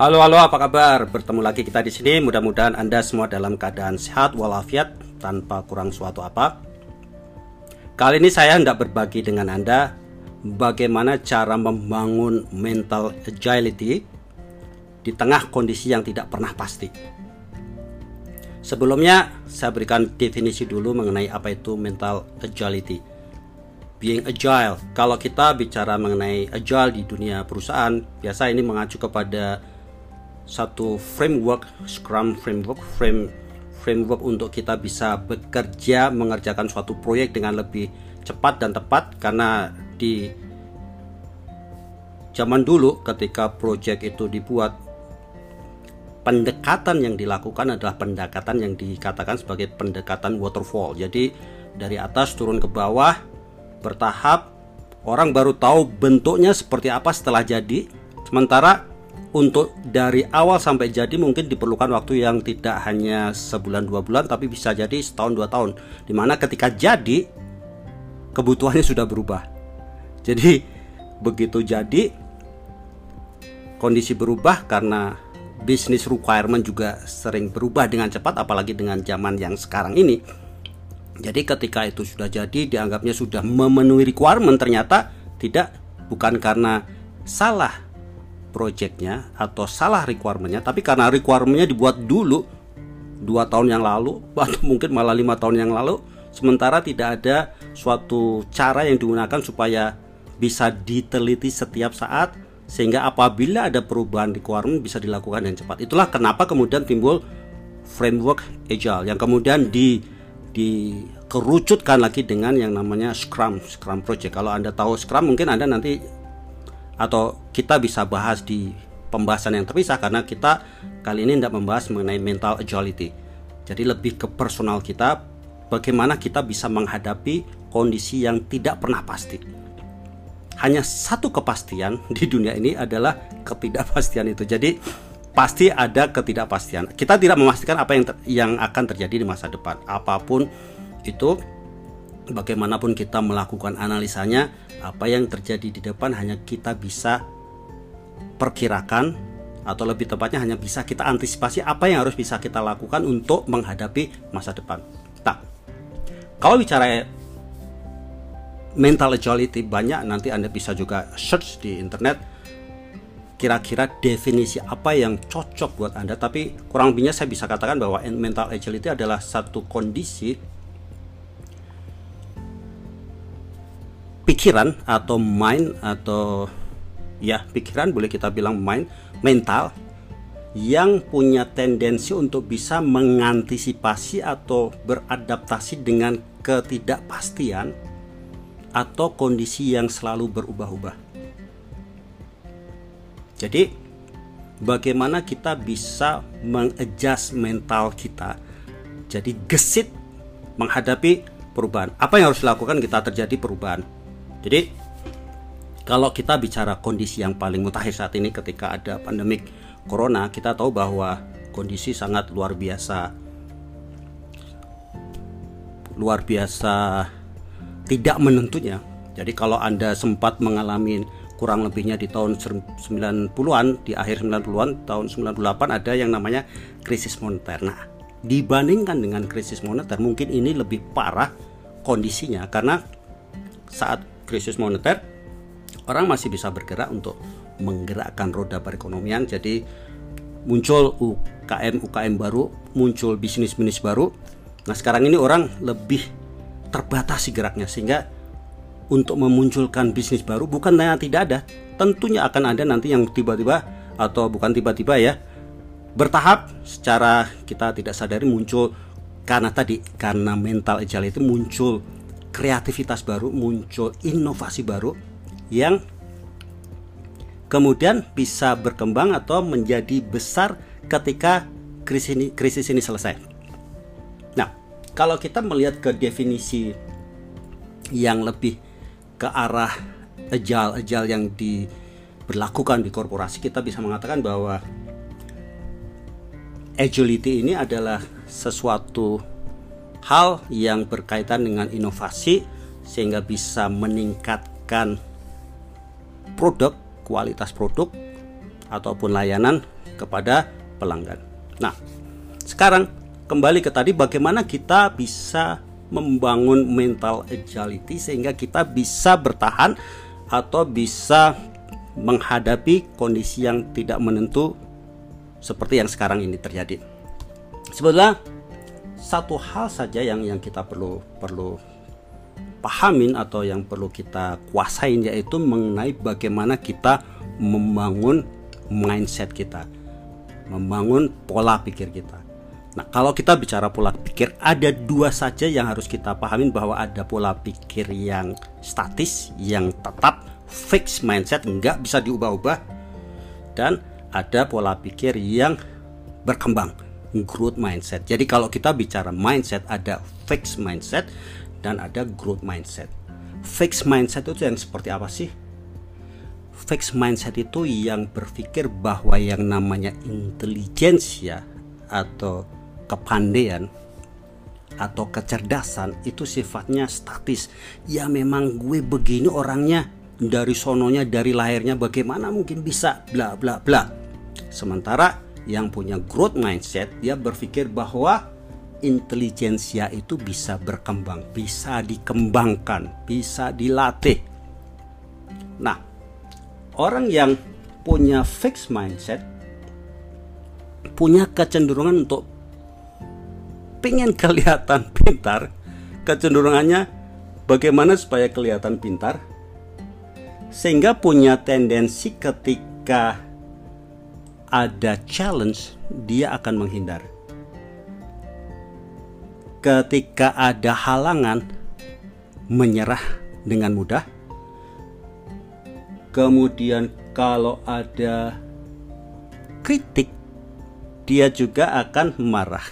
Halo halo apa kabar? Bertemu lagi kita di sini. Mudah-mudahan Anda semua dalam keadaan sehat walafiat tanpa kurang suatu apa. Kali ini saya hendak berbagi dengan Anda bagaimana cara membangun mental agility di tengah kondisi yang tidak pernah pasti. Sebelumnya saya berikan definisi dulu mengenai apa itu mental agility being agile. Kalau kita bicara mengenai agile di dunia perusahaan, biasa ini mengacu kepada satu framework Scrum framework frame framework untuk kita bisa bekerja mengerjakan suatu proyek dengan lebih cepat dan tepat. Karena di zaman dulu ketika proyek itu dibuat pendekatan yang dilakukan adalah pendekatan yang dikatakan sebagai pendekatan waterfall. Jadi dari atas turun ke bawah bertahap orang baru tahu bentuknya seperti apa setelah jadi. Sementara untuk dari awal sampai jadi mungkin diperlukan waktu yang tidak hanya sebulan dua bulan tapi bisa jadi setahun dua tahun. Di mana ketika jadi kebutuhannya sudah berubah. Jadi begitu jadi kondisi berubah karena bisnis requirement juga sering berubah dengan cepat apalagi dengan zaman yang sekarang ini. Jadi ketika itu sudah jadi dianggapnya sudah memenuhi requirement ternyata tidak bukan karena salah projectnya atau salah requirementnya tapi karena requirementnya dibuat dulu dua tahun yang lalu atau mungkin malah lima tahun yang lalu sementara tidak ada suatu cara yang digunakan supaya bisa diteliti setiap saat sehingga apabila ada perubahan requirement bisa dilakukan dengan cepat. Itulah kenapa kemudian timbul framework agile yang kemudian di dikerucutkan lagi dengan yang namanya Scrum Scrum Project. Kalau anda tahu Scrum mungkin anda nanti atau kita bisa bahas di pembahasan yang terpisah karena kita kali ini tidak membahas mengenai mental agility. Jadi lebih ke personal kita, bagaimana kita bisa menghadapi kondisi yang tidak pernah pasti. Hanya satu kepastian di dunia ini adalah ketidakpastian itu. Jadi pasti ada ketidakpastian. Kita tidak memastikan apa yang yang akan terjadi di masa depan. Apa pun itu bagaimanapun kita melakukan analisanya, apa yang terjadi di depan hanya kita bisa perkirakan atau lebih tepatnya hanya bisa kita antisipasi apa yang harus bisa kita lakukan untuk menghadapi masa depan. Nah, kalau bicara mental agility banyak nanti Anda bisa juga search di internet kira-kira definisi apa yang cocok buat Anda tapi kurang lebihnya saya bisa katakan bahwa mental agility adalah satu kondisi pikiran atau mind atau ya pikiran boleh kita bilang mind mental yang punya tendensi untuk bisa mengantisipasi atau beradaptasi dengan ketidakpastian atau kondisi yang selalu berubah-ubah. Jadi bagaimana kita bisa mengadjust mental kita jadi gesit menghadapi perubahan. Apa yang harus dilakukan kita terjadi perubahan? Jadi kalau kita bicara kondisi yang paling mutakhir saat ini ketika ada pandemik corona, kita tahu bahwa kondisi sangat luar biasa luar biasa tidak menentunya. Jadi kalau Anda sempat mengalami kurang lebihnya di tahun 90-an, di akhir 90-an, tahun 98 ada yang namanya krisis moneter. Nah, dibandingkan dengan krisis moneter, mungkin ini lebih parah kondisinya karena saat krisis moneter orang masih bisa bergerak untuk menggerakkan roda perekonomian. Jadi muncul UKM UKM baru muncul bisnis bisnis baru. Nah sekarang ini orang lebih terbatasi geraknya sehingga untuk memunculkan bisnis baru bukan yang tidak ada tentunya akan ada nanti yang tiba-tiba atau bukan tiba-tiba ya bertahap secara kita tidak sadari muncul karena tadi karena mental agile itu muncul kreativitas baru, muncul inovasi baru yang kemudian bisa berkembang atau menjadi besar ketika krisis ini, krisis ini selesai. Nah, kalau kita melihat ke definisi yang lebih ke arah agile-agile yang diberlakukan di korporasi, kita bisa mengatakan bahwa agility ini adalah sesuatu hal yang berkaitan dengan inovasi sehingga bisa meningkatkan produk, kualitas produk ataupun layanan kepada pelanggan. Nah, sekarang kembali ke tadi bagaimana kita bisa membangun mental agility sehingga kita bisa bertahan atau bisa menghadapi kondisi yang tidak menentu seperti yang sekarang ini terjadi. Sebetulnya satu hal saja yang yang kita perlu perlu pahamin atau yang perlu kita kuasain yaitu mengenai bagaimana kita membangun mindset kita, membangun pola pikir kita. Nah, kalau kita bicara pola pikir, ada dua saja yang harus kita pahamin bahwa ada pola pikir yang statis, yang tetap fix mindset, nggak bisa diubah-ubah, dan ada pola pikir yang berkembang, growth mindset. Jadi kalau kita bicara mindset, ada fix mindset dan ada growth mindset. Fix mindset itu yang seperti apa sih? Fix mindset itu yang berpikir bahwa yang namanya intelijensia atau kepandaian atau kecerdasan itu sifatnya statis. Ya memang gue begini orangnya dari sononya dari lahirnya bagaimana mungkin bisa bla bla bla. Sementara yang punya growth mindset dia berpikir bahwa intelijensia itu bisa berkembang, bisa dikembangkan, bisa dilatih. Nah, orang yang punya fixed mindset punya kecenderungan untuk pengen kelihatan pintar, kecenderungannya bagaimana supaya kelihatan pintar, sehingga punya tendensi ketika ada challenge dia akan menghindar. Ketika ada halangan, menyerah dengan mudah. Kemudian, kalau ada kritik, dia juga akan marah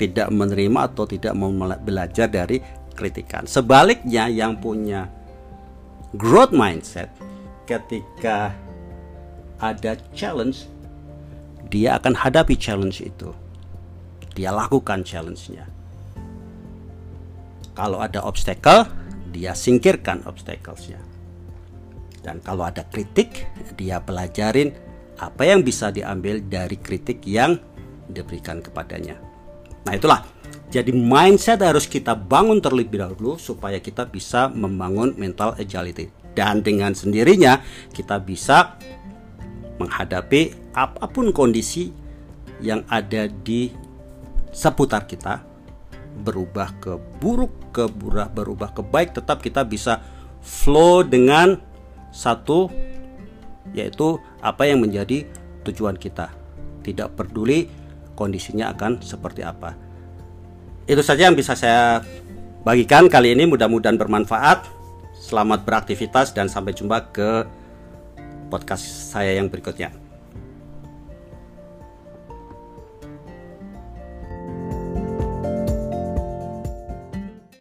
tidak menerima atau tidak mau belajar dari kritikan. Sebaliknya yang punya growth mindset ketika ada challenge dia akan hadapi challenge itu. Dia lakukan challenge-nya. Kalau ada obstacle, dia singkirkan obstacles-nya. Dan kalau ada kritik, dia pelajarin apa yang bisa diambil dari kritik yang diberikan kepadanya. Nah itulah jadi mindset harus kita bangun terlebih dahulu supaya kita bisa membangun mental agility dan dengan sendirinya kita bisa menghadapi apa pun kondisi yang ada di seputar kita berubah ke buruk ke burah berubah ke baik tetap kita bisa flow dengan satu yaitu apa yang menjadi tujuan kita tidak peduli kondisinya akan seperti apa. Itu saja yang bisa saya bagikan kali ini mudah-mudahan bermanfaat. Selamat beraktivitas dan sampai jumpa ke podcast saya yang berikutnya.